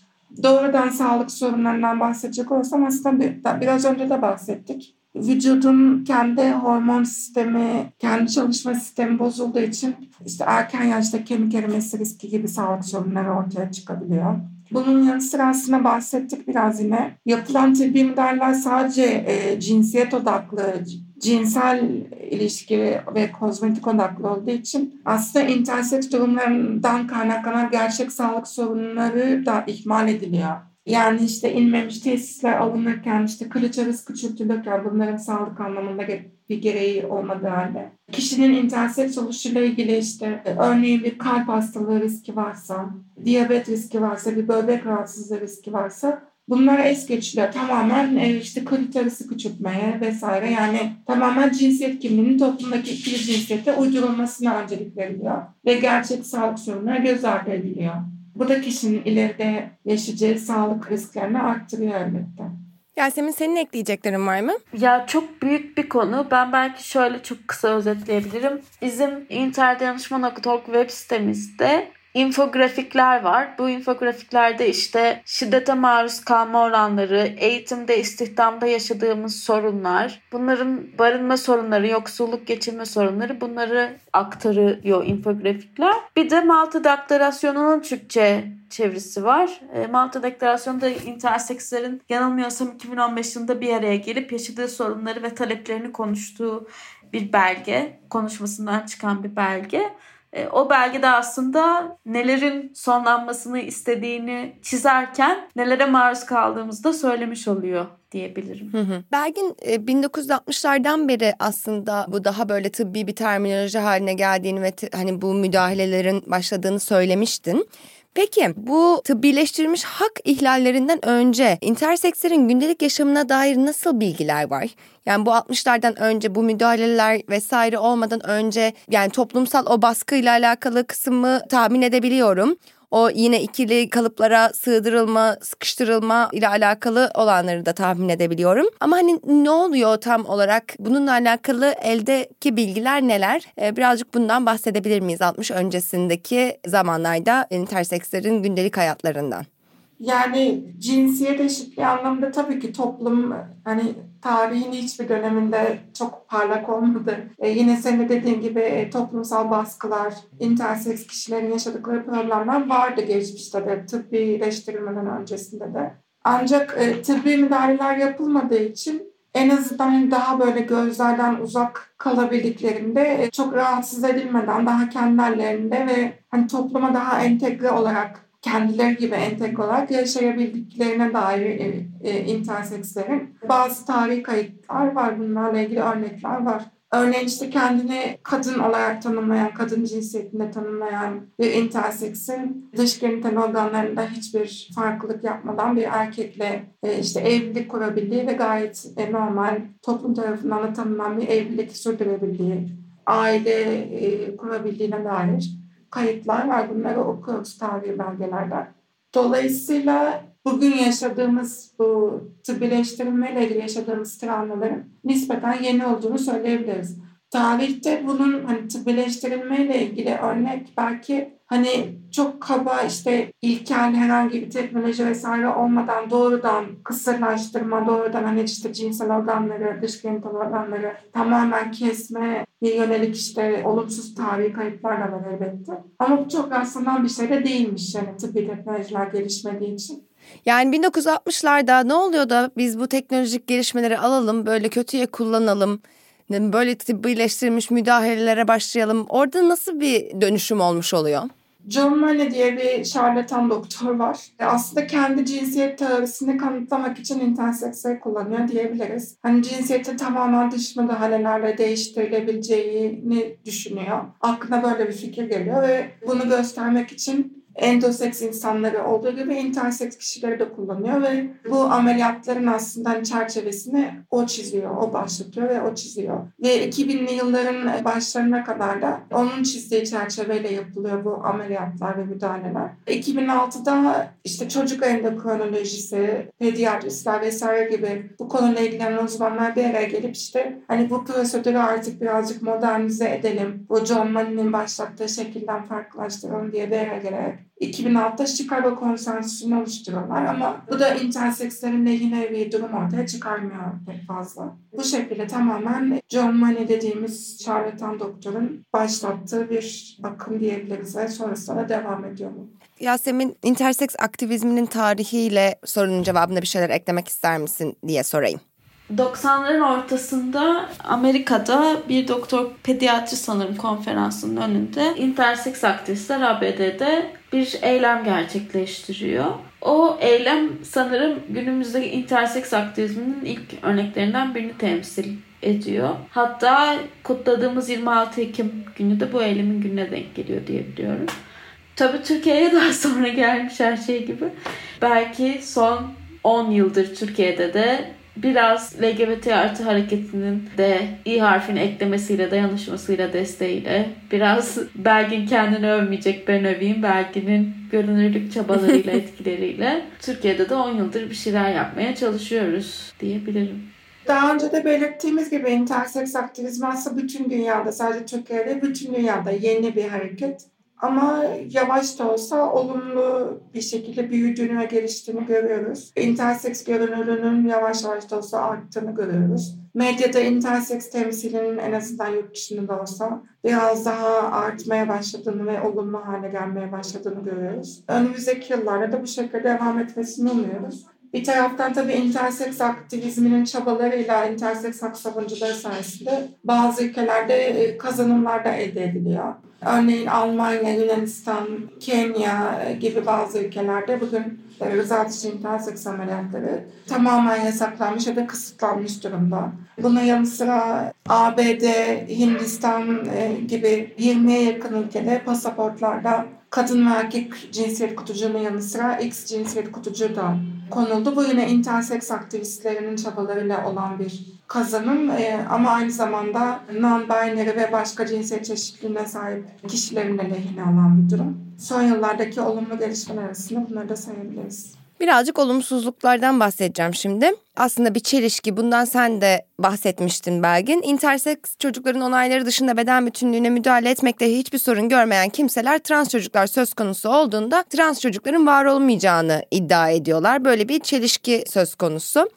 Doğrudan sağlık sorunlarından bahsedecek olsam aslında biraz önce de bahsettik. Vücudun kendi hormon sistemi, kendi çalışma sistemi bozulduğu için işte erken yaşta kemik erimesi riski gibi sağlık sorunları ortaya çıkabiliyor. Bunun yanı sıra aslında bahsettik biraz yine. Yapılan tıbbi müdahaleler sadece e, cinsiyet odaklı, cinsel ilişki ve kozmetik odaklı olduğu için aslında interseks durumlarından kaynaklanan gerçek sağlık sorunları da ihmal ediliyor. Yani işte inmemiş tesisler alınırken, işte klitoris küçültülürken bunların sağlık anlamında bir gereği olmadığı halde. Kişinin interseks oluşuyla ilgili işte e, örneğin bir kalp hastalığı riski varsa, diyabet riski varsa, bir böbrek rahatsızlığı riski varsa bunlara es geçiliyor. Tamamen e, işte klitorisi küçültmeye vesaire yani tamamen cinsiyet kimliğinin toplumdaki ikili cinsiyete uydurulmasına öncelik veriliyor. Ve gerçek sağlık sorunları göz ardı ediliyor. Bu da kişinin ileride yaşayacağı sağlık risklerini arttırıyor elbette. Yasemin senin ekleyeceklerin var mı? Ya çok büyük bir konu. Ben belki şöyle çok kısa özetleyebilirim. Bizim interdanışma.org web sitemizde infografikler var. Bu infografiklerde işte şiddete maruz kalma oranları, eğitimde, istihdamda yaşadığımız sorunlar, bunların barınma sorunları, yoksulluk geçirme sorunları bunları aktarıyor infografikler. Bir de Malta Deklarasyonunun Türkçe çevresi var. E, Malta Deklarasyonu'nda intersekslerin yanılmıyorsam 2015 yılında bir araya gelip yaşadığı sorunları ve taleplerini konuştuğu bir belge. Konuşmasından çıkan bir belge. E, o belgede aslında nelerin sonlanmasını istediğini çizerken nelere maruz kaldığımızı da söylemiş oluyor diyebilirim. Hı hı. Belgin 1960'lardan e, beri aslında bu daha böyle tıbbi bir terminoloji haline geldiğini ve hani bu müdahalelerin başladığını söylemiştin. Peki bu tıbbileştirilmiş hak ihlallerinden önce intersekslerin gündelik yaşamına dair nasıl bilgiler var? Yani bu 60'lardan önce bu müdahaleler vesaire olmadan önce yani toplumsal o baskıyla alakalı kısmı tahmin edebiliyorum o yine ikili kalıplara sığdırılma, sıkıştırılma ile alakalı olanları da tahmin edebiliyorum. Ama hani ne oluyor tam olarak? Bununla alakalı eldeki bilgiler neler? Ee, birazcık bundan bahsedebilir miyiz 60 öncesindeki zamanlarda intersekslerin gündelik hayatlarından? Yani cinsiyet eşitliği anlamında tabii ki toplum hani tarihin hiçbir döneminde çok parlak olmadı. E, yine senin dediğin gibi e, toplumsal baskılar, interseks kişilerin yaşadıkları problemler vardı geçmişte de tıbbileştirilmeden öncesinde de. Ancak e, tıbbi müdahaleler yapılmadığı için en azından daha böyle gözlerden uzak kalabildiklerinde e, çok rahatsız edilmeden daha kendilerinde ve hani topluma daha entegre olarak kendileri gibi entegre olarak yaşayabildiklerine dair e, e, intersekslerin bazı tarihi kayıtlar var. Bunlarla ilgili örnekler var. Örneğin işte kendini kadın olarak tanımlayan, kadın cinsiyetinde tanımlayan bir interseksin dış genital organlarında hiçbir farklılık yapmadan bir erkekle e, işte evlilik kurabildiği ve gayet e, normal toplum tarafından da tanınan bir evlilik sürdürebildiği, aile e, kurabildiğine dair kayıtlar var. Bunları okuyoruz tarihi belgelerden. Dolayısıyla bugün yaşadığımız bu tıbbileştirilmeyle yaşadığımız travmaların nispeten yeni olduğunu söyleyebiliriz. tarihte bunun hani tıbbileştirilmeyle ilgili örnek belki hani çok kaba işte ilkel herhangi bir teknoloji vesaire olmadan doğrudan kısırlaştırma, doğrudan hani işte cinsel organları, dış genital organları tamamen kesme yönelik işte olumsuz tarihi kayıplar da var elbette. Ama bu çok rastlanan bir şey de değilmiş yani tıbbi teknolojiler gelişmediği için. Yani 1960'larda ne oluyor da biz bu teknolojik gelişmeleri alalım, böyle kötüye kullanalım, böyle tıbbileştirilmiş müdahalelere başlayalım. Orada nasıl bir dönüşüm olmuş oluyor? John Money diye bir şarlatan doktor var. E, aslında kendi cinsiyet teorisini kanıtlamak için interseksleri kullanıyor diyebiliriz. Hani cinsiyeti tamamen dış müdahalelerle değiştirilebileceğini düşünüyor. Aklına böyle bir fikir geliyor ve bunu göstermek için endoseks insanları olduğu gibi interseks kişileri de kullanıyor ve bu ameliyatların aslında çerçevesini o çiziyor, o başlatıyor ve o çiziyor. Ve 2000'li yılların başlarına kadar da onun çizdiği çerçeveyle yapılıyor bu ameliyatlar ve müdahaleler. 2006'da işte çocuk endokrinolojisi, pediatristler vesaire gibi bu konuyla ilgilenen uzmanlar bir araya gelip işte hani bu prosedürü artık birazcık modernize edelim. Bu John Money'nin başlattığı şekilden farklılaştıralım diye bir araya gelerek 2006'da Chicago Konsensus'unu oluşturuyorlar ama bu da intersekslerin lehine bir durum ortaya çıkarmıyor pek fazla. Bu şekilde tamamen John Money dediğimiz şarlatan doktorun başlattığı bir akım diyebiliriz ve sonrasında da devam ediyor bu. Yasemin, interseks aktivizminin tarihiyle sorunun cevabında bir şeyler eklemek ister misin diye sorayım. 90'ların ortasında Amerika'da bir doktor pediatri sanırım konferansının önünde interseks aktivistler ABD'de bir eylem gerçekleştiriyor. O eylem sanırım günümüzdeki interseks aktivizminin ilk örneklerinden birini temsil ediyor. Hatta kutladığımız 26 Ekim günü de bu eylemin gününe denk geliyor diye biliyorum. Tabii Türkiye'ye daha sonra gelmiş her şey gibi. Belki son 10 yıldır Türkiye'de de biraz LGBT artı hareketinin de i harfini eklemesiyle, dayanışmasıyla, desteğiyle, biraz Belgin kendini övmeyecek ben öveyim, Belgin'in görünürlük çabalarıyla, etkileriyle Türkiye'de de 10 yıldır bir şeyler yapmaya çalışıyoruz diyebilirim. Daha önce de belirttiğimiz gibi interseks aktivizmi aslında bütün dünyada, sadece Türkiye'de bütün dünyada yeni bir hareket. Ama yavaş da olsa olumlu bir şekilde büyüdüğünü ve geliştiğini görüyoruz. Interseks görünürlüğünün yavaş yavaş da olsa arttığını görüyoruz. Medyada interseks temsilinin en azından yurt dışında da olsa biraz daha artmaya başladığını ve olumlu hale gelmeye başladığını görüyoruz. Önümüzdeki yıllarda da bu şekilde devam etmesini umuyoruz. Bir taraftan tabii interseks aktivizminin çabalarıyla interseks hak savunucuları sayesinde bazı ülkelerde kazanımlar da elde ediliyor. Örneğin Almanya, Yunanistan, Kenya gibi bazı ülkelerde bugün rıza dışı interseks ameliyatları tamamen yasaklanmış ya da kısıtlanmış durumda. Bunun yanı sıra ABD, Hindistan gibi 20'ye yakın ülkede pasaportlarda kadın ve erkek cinsiyet kutucuğunun yanı sıra X cinsiyet kutucuğu da konuldu. Bu yine interseks aktivistlerinin çabalarıyla olan bir kazanım ee, ama aynı zamanda non-binary ve başka cinsiyet çeşitliliğine sahip kişilerin de lehine olan bir durum. Son yıllardaki olumlu gelişmeler arasında bunları da sayabiliriz. Birazcık olumsuzluklardan bahsedeceğim şimdi. Aslında bir çelişki. Bundan sen de bahsetmiştin Belgin. Interseks çocukların onayları dışında beden bütünlüğüne müdahale etmekte hiçbir sorun görmeyen kimseler trans çocuklar söz konusu olduğunda trans çocukların var olmayacağını iddia ediyorlar. Böyle bir çelişki söz konusu.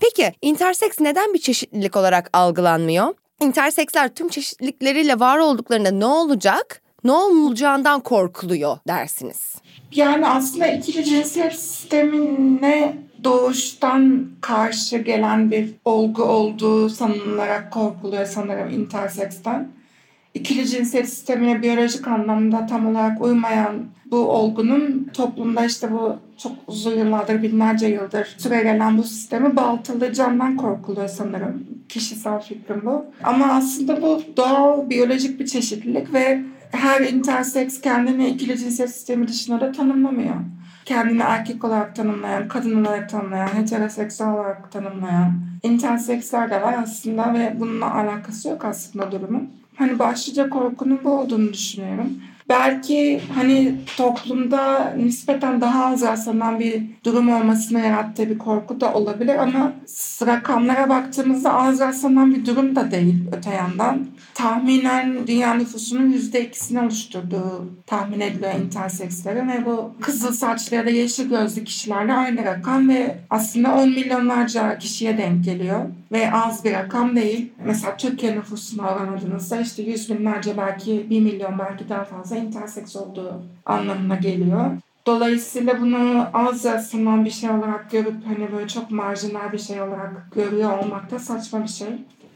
Peki interseks neden bir çeşitlilik olarak algılanmıyor? Interseksler tüm çeşitlilikleriyle var olduklarında ne olacak? Ne olacağından korkuluyor dersiniz. Yani aslında ikili cinsiyet sistemine doğuştan karşı gelen bir olgu olduğu sanılarak korkuluyor sanırım interseksten. İkili cinsiyet sistemine biyolojik anlamda tam olarak uymayan bu olgunun toplumda işte bu çok uzun yıllardır, binlerce yıldır süre gelen bu sistemi baltalayacağından korkuluyor sanırım. Kişisel fikrim bu. Ama aslında bu doğal biyolojik bir çeşitlilik ve her interseks kendini ikili cinsiyet sistemi dışında da tanımlamıyor. Kendini erkek olarak tanımlayan, kadın olarak tanımlayan, heteroseksüel olarak tanımlayan interseksler de var aslında ve bununla alakası yok aslında durumun. Hani başlıca korkunun bu olduğunu düşünüyorum. Belki hani toplumda nispeten daha az rastlanan bir durum olmasına yarattığı bir korku da olabilir ama rakamlara baktığımızda az rastlanan bir durum da değil öte yandan. Tahminen dünya nüfusunun %2'sini oluşturduğu tahmin ediliyor intersekslerin ve bu kızıl saçlı ya da yeşil gözlü kişilerle aynı rakam ve aslında 10 milyonlarca kişiye denk geliyor ve az bir rakam değil. Mesela Türkiye nüfusuna oranladığınızda işte yüz binlerce belki bir milyon belki daha fazla interseks olduğu anlamına geliyor. Dolayısıyla bunu az rastlanan bir şey olarak görüp hani böyle çok marjinal bir şey olarak görüyor olmak da saçma bir şey.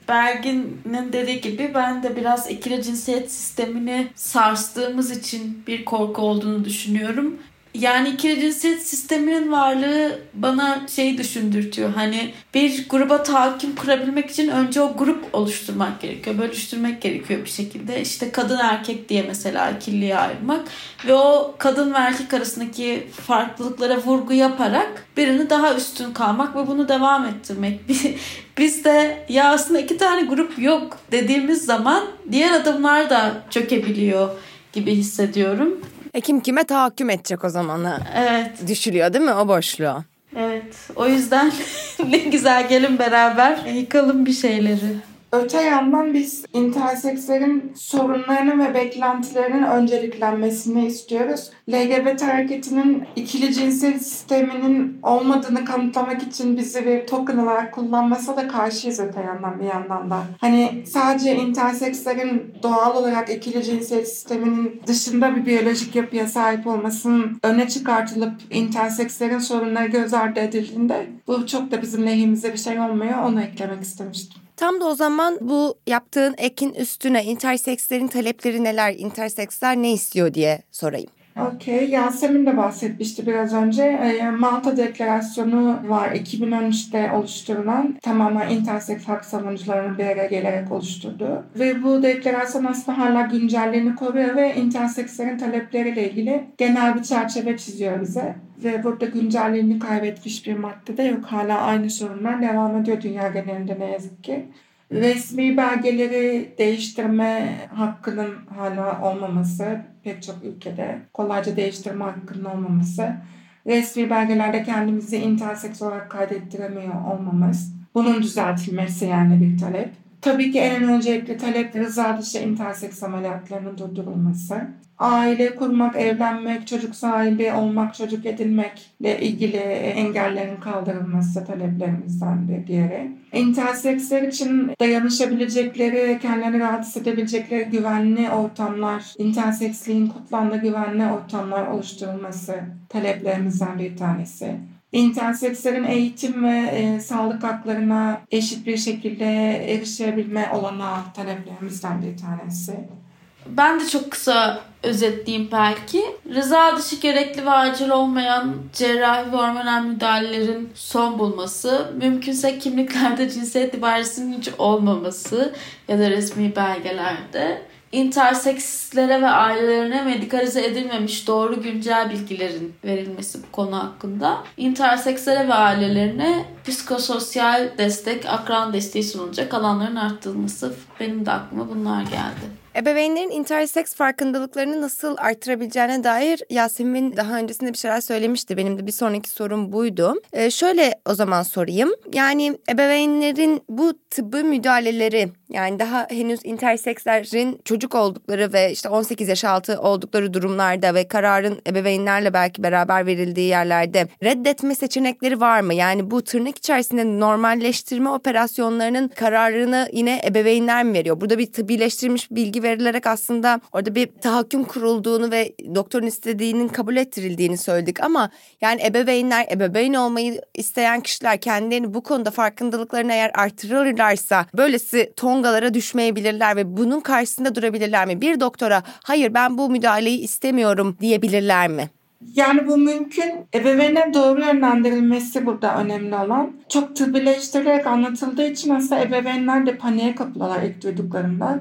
Bergin'in dediği gibi ben de biraz ikili cinsiyet sistemini sarstığımız için bir korku olduğunu düşünüyorum. Yani ikili cinsiyet sisteminin varlığı bana şey düşündürtüyor. Hani bir gruba tahakküm kurabilmek için önce o grup oluşturmak gerekiyor. Bölüştürmek gerekiyor bir şekilde. İşte kadın erkek diye mesela ikiliye ayırmak. Ve o kadın ve erkek arasındaki farklılıklara vurgu yaparak birini daha üstün kalmak ve bunu devam ettirmek. Biz de ya aslında iki tane grup yok dediğimiz zaman diğer adımlar da çökebiliyor gibi hissediyorum. E kim kime tahakküm edecek o zaman ha? Evet. Düşülüyor değil mi o boşluğu? Evet. O yüzden ne güzel gelin beraber yıkalım bir şeyleri. Öte yandan biz intersekslerin sorunlarının ve beklentilerinin önceliklenmesini istiyoruz. LGBT hareketinin ikili cinsel sisteminin olmadığını kanıtlamak için bizi bir token olarak kullanmasa da karşıyız öte yandan bir yandan da. Hani sadece intersekslerin doğal olarak ikili cinsel sisteminin dışında bir biyolojik yapıya sahip olmasının öne çıkartılıp intersekslerin sorunları göz ardı edildiğinde bu çok da bizim lehimize bir şey olmuyor. Onu eklemek istemiştim. Tam da o zaman bu yaptığın ekin üstüne intersekslerin talepleri neler, interseksler ne istiyor diye sorayım. Okey. Yasemin de bahsetmişti biraz önce. Ee, Malta Deklarasyonu var 2013'te oluşturulan tamamen interseks hak savunucularının bir araya gelerek oluşturduğu. Ve bu deklarasyon aslında hala güncelliğini koruyor ve intersekslerin talepleriyle ilgili genel bir çerçeve çiziyor bize. Ve burada güncelliğini kaybetmiş bir madde de yok. Hala aynı sorunlar devam ediyor dünya genelinde ne yazık ki resmi belgeleri değiştirme hakkının hala olmaması pek çok ülkede kolayca değiştirme hakkının olmaması resmi belgelerde kendimizi interseks olarak kaydettiremiyor olmamız bunun düzeltilmesi yani bir talep. Tabii ki en öncelikli talep rıza dışı interseks ameliyatlarının durdurulması aile kurmak, evlenmek, çocuk sahibi olmak, çocuk edinmekle ilgili engellerin kaldırılması taleplerimizden de diğeri. Interseksler için dayanışabilecekleri, kendilerini rahatsız edebilecekleri güvenli ortamlar, interseksliğin kutlandığı güvenli ortamlar oluşturulması taleplerimizden bir tanesi. İntersekslerin eğitim ve e, sağlık haklarına eşit bir şekilde erişebilme olanağı taleplerimizden bir tanesi. Ben de çok kısa özetleyeyim belki. Rıza dışı gerekli ve acil olmayan cerrahi ve hormonal müdahalelerin son bulması, mümkünse kimliklerde cinsiyet ibaresinin hiç olmaması ya da resmi belgelerde, intersekslere ve ailelerine medikalize edilmemiş doğru güncel bilgilerin verilmesi bu konu hakkında. Intersekslere ve ailelerine psikososyal destek, akran desteği sunulacak alanların arttırılması benim de aklıma bunlar geldi. Ebeveynlerin interseks farkındalıklarını nasıl artırabileceğine dair Yasemin daha öncesinde bir şeyler söylemişti. Benim de bir sonraki sorum buydu. Ee, şöyle o zaman sorayım. Yani ebeveynlerin bu tıbbi müdahaleleri yani daha henüz intersekslerin çocuk oldukları ve işte 18 yaş altı oldukları durumlarda ve kararın ebeveynlerle belki beraber verildiği yerlerde reddetme seçenekleri var mı? Yani bu tırnak içerisinde normalleştirme operasyonlarının kararını yine ebeveynler mi veriyor? Burada bir tıbbileştirilmiş bilgi verilerek aslında orada bir tahakküm kurulduğunu ve doktorun istediğinin kabul ettirildiğini söyledik ama yani ebeveynler, ebeveyn olmayı isteyen kişiler kendilerini bu konuda farkındalıklarını eğer artırırlarsa böylesi tongalara düşmeyebilirler ve bunun karşısında durabilirler mi? Bir doktora hayır ben bu müdahaleyi istemiyorum diyebilirler mi? Yani bu mümkün. Ebeveynlerin doğru yönlendirilmesi burada önemli olan. Çok tıbbileştirilerek anlatıldığı için aslında ebeveynler de paniğe kapılıyorlar ilk duyduklarında.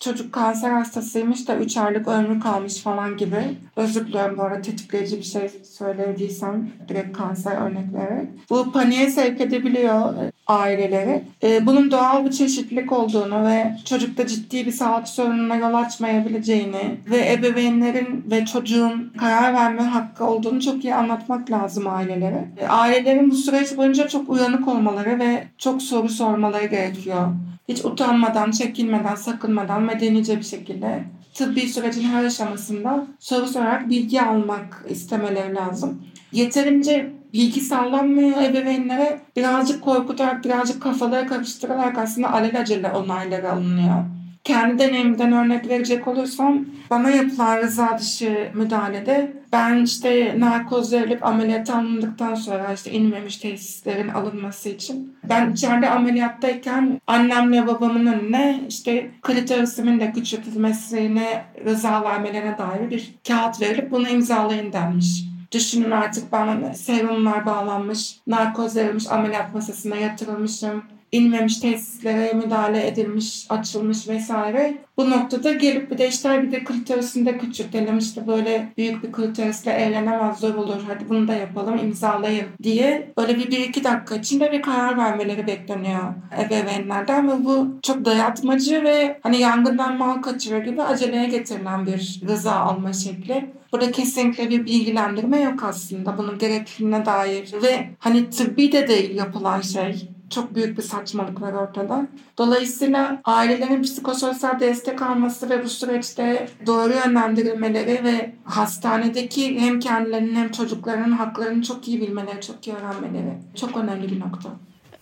Çocuk kanser hastasıymış da 3 aylık ömrü kalmış falan gibi. Özür diliyorum bu arada tetikleyici bir şey söylediysem direkt kanser örnek vererek. Bu paniğe sevk edebiliyor aileleri. Ee, bunun doğal bir çeşitlilik olduğunu ve çocukta ciddi bir sağlık sorununa yol açmayabileceğini ve ebeveynlerin ve çocuğun karar verme hakkı olduğunu çok iyi anlatmak lazım ailelere. Ee, ailelerin bu süreç boyunca çok uyanık olmaları ve çok soru sormaları gerekiyor hiç utanmadan, çekinmeden, sakınmadan medenice bir şekilde tıbbi sürecin her aşamasında soru sorarak bilgi almak istemeleri lazım. Yeterince bilgi sallanmıyor ebeveynlere. Birazcık korkutarak, birazcık kafaları karıştırarak aslında alelacele onayları alınıyor. Kendi deneyimden örnek verecek olursam bana yapılan rıza dışı müdahalede ben işte narkoz verilip ameliyat alındıktan sonra işte inmemiş tesislerin alınması için ben içeride ameliyattayken annemle babamın önüne işte klitorisimin de küçültülmesine rıza vermelerine dair bir kağıt verilip bunu imzalayın denmiş. Düşünün artık bana serumlar bağlanmış, narkoz verilmiş, ameliyat masasına yatırılmışım inmemiş tesislere müdahale edilmiş, açılmış vesaire. Bu noktada gelip bir de işte bir de klitorisinde küçültelim işte böyle büyük bir klitorisle evlenemez zor olur hadi bunu da yapalım imzalayın diye böyle bir, bir iki dakika içinde bir karar vermeleri bekleniyor ebeveynlerden ve bu çok dayatmacı ve hani yangından mal kaçırır gibi aceleye getirilen bir rıza alma şekli. Burada kesinlikle bir bilgilendirme yok aslında bunun gerekliliğine dair ve hani tıbbi de değil yapılan şey çok büyük bir saçmalık var ortada. Dolayısıyla ailelerin psikososyal destek alması ve bu süreçte doğru yönlendirilmeleri ve hastanedeki hem kendilerinin hem çocuklarının haklarını çok iyi bilmeleri, çok iyi öğrenmeleri çok önemli bir nokta.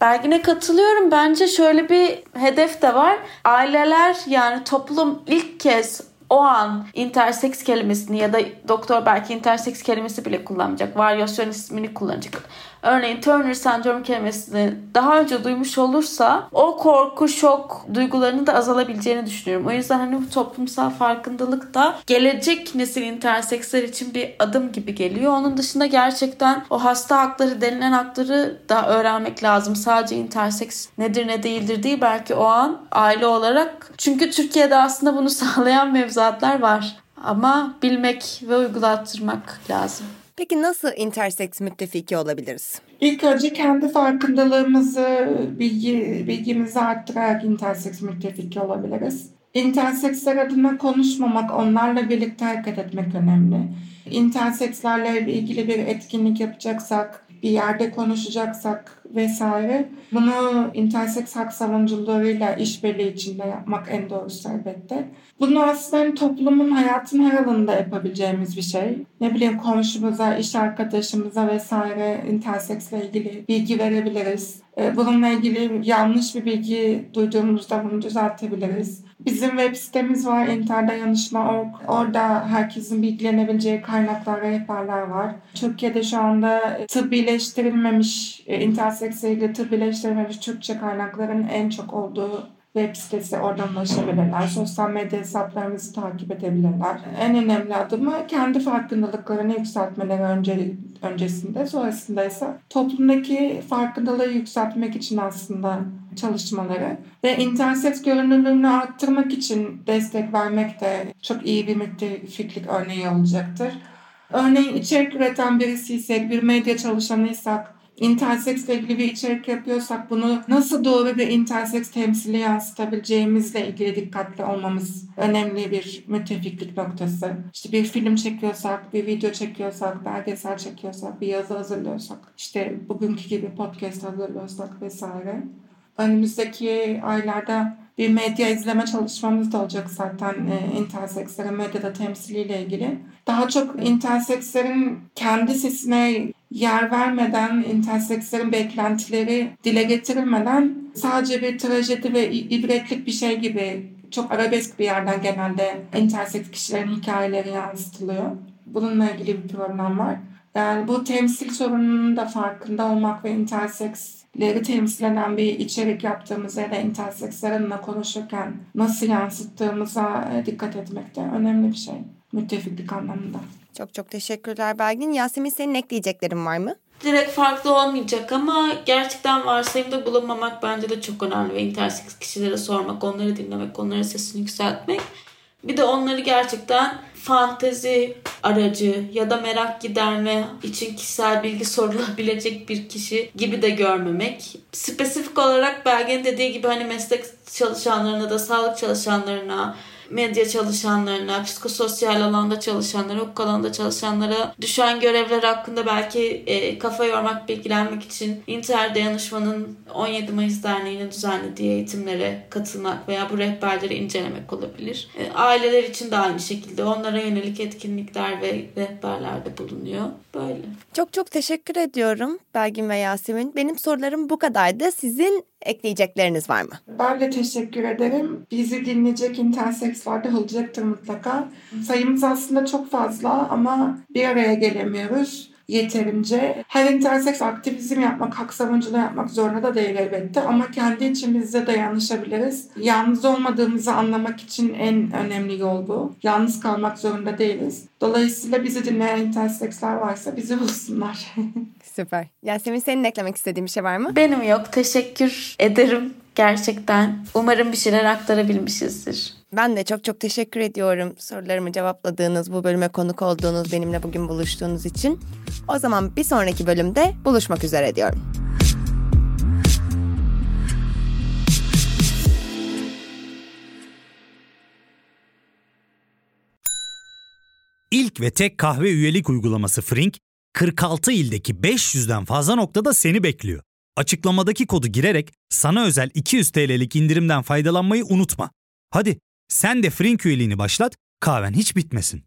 Belgin'e katılıyorum. Bence şöyle bir hedef de var. Aileler yani toplum ilk kez o an interseks kelimesini ya da doktor belki interseks kelimesi bile kullanmayacak. Varyasyon ismini kullanacak örneğin Turner sendrom kelimesini daha önce duymuş olursa o korku, şok duygularının da azalabileceğini düşünüyorum. O yüzden hani bu toplumsal farkındalık da gelecek nesil interseksler için bir adım gibi geliyor. Onun dışında gerçekten o hasta hakları denilen hakları da öğrenmek lazım. Sadece interseks nedir ne değildir değil belki o an aile olarak. Çünkü Türkiye'de aslında bunu sağlayan mevzuatlar var. Ama bilmek ve uygulattırmak lazım. Peki nasıl interseks müttefiki olabiliriz? İlk önce kendi farkındalığımızı, bilgi, bilgimizi arttırarak interseks müttefiki olabiliriz. Interseksler adına konuşmamak, onlarla birlikte hareket etmek önemli. Intersekslerle ilgili bir etkinlik yapacaksak, bir yerde konuşacaksak vesaire bunu interseks hak savunucularıyla işbirliği içinde yapmak en doğrusu elbette. Bunu aslında toplumun hayatın her alanında yapabileceğimiz bir şey. Ne bileyim komşumuza, iş arkadaşımıza vesaire interseksle ilgili bilgi verebiliriz. Ee, bununla ilgili yanlış bir bilgi duyduğumuzda bunu düzeltebiliriz. Bizim web sitemiz var interdayanışma.org. Orada herkesin bilgilenebileceği kaynaklar ve rehberler var. Türkiye'de şu anda tıbbileştirilmemiş, e, interseksle ilgili tıbbileştirilmemiş Türkçe kaynakların en çok olduğu web sitesi oradan ulaşabilirler. Sosyal medya hesaplarımızı takip edebilirler. En önemli adımı kendi farkındalıklarını yükseltmeleri önce, öncesinde. Sonrasında ise toplumdaki farkındalığı yükseltmek için aslında çalışmaları ve internet görünürlüğünü arttırmak için destek vermek de çok iyi bir müttefiklik örneği olacaktır. Örneğin içerik üreten birisiysek, bir medya çalışanıysak interseksle ilgili bir içerik yapıyorsak bunu nasıl doğru bir interseks temsili yansıtabileceğimizle ilgili dikkatli olmamız önemli bir müttefiklik noktası. İşte bir film çekiyorsak, bir video çekiyorsak, belgesel çekiyorsak, bir yazı hazırlıyorsak, işte bugünkü gibi podcast hazırlıyorsak vesaire. Önümüzdeki aylarda bir medya izleme çalışmamız da olacak zaten e, intersekslerin medyada temsiliyle ilgili. Daha çok intersekslerin kendi sesine yer vermeden, intersekslerin beklentileri dile getirilmeden sadece bir trajedi ve ibretlik bir şey gibi çok arabesk bir yerden genelde interseks kişilerin hikayeleri yansıtılıyor. Bununla ilgili bir problem var. Yani bu temsil sorununun da farkında olmak ve interseksleri temsil eden bir içerik yaptığımızda ya da intersekslerinle konuşurken nasıl yansıttığımıza e, dikkat etmek de önemli bir şey. Müttefiklik anlamında. Çok çok teşekkürler Belgin. Yasemin senin ekleyeceklerin var mı? direkt farklı olmayacak ama gerçekten varsayımda bulunmamak bence de çok önemli ve interseks kişilere sormak, onları dinlemek, onların sesini yükseltmek. Bir de onları gerçekten fantezi aracı ya da merak giderme için kişisel bilgi sorulabilecek bir kişi gibi de görmemek. Spesifik olarak Belge'nin dediği gibi hani meslek çalışanlarına da sağlık çalışanlarına medya çalışanlarına, psikososyal alanda çalışanlara, hukuk alanda çalışanlara düşen görevler hakkında belki e, kafa yormak, bilgilenmek için İnter Dayanışma'nın 17 Mayıs Derneği'nin düzenlediği eğitimlere katılmak veya bu rehberleri incelemek olabilir. E, aileler için de aynı şekilde onlara yönelik etkinlikler ve rehberlerde bulunuyor. Böyle. Çok çok teşekkür ediyorum Belgin ve Yasemin. Benim sorularım bu kadardı. Sizin ekleyecekleriniz var mı? Ben de teşekkür ederim. Bizi dinleyecek interseks var da olacaktır mutlaka. Sayımız aslında çok fazla ama bir araya gelemiyoruz yeterince. Her interseks aktivizm yapmak, hak savunuculuğu yapmak zorunda da değil elbette ama kendi içimizde dayanışabiliriz. Yalnız olmadığımızı anlamak için en önemli yol bu. Yalnız kalmak zorunda değiliz. Dolayısıyla bizi dinleyen interseksler varsa bizi bulsunlar. Süper. Yasemin senin eklemek istediğin bir şey var mı? Benim yok. Teşekkür ederim gerçekten. Umarım bir şeyler aktarabilmişizdir. Ben de çok çok teşekkür ediyorum sorularımı cevapladığınız, bu bölüme konuk olduğunuz, benimle bugün buluştuğunuz için. O zaman bir sonraki bölümde buluşmak üzere diyorum. İlk ve tek kahve üyelik uygulaması Frink, 46 ildeki 500'den fazla noktada seni bekliyor. Açıklamadaki kodu girerek sana özel 200 TL'lik indirimden faydalanmayı unutma. Hadi sen de Frink üyeliğini başlat, kahven hiç bitmesin.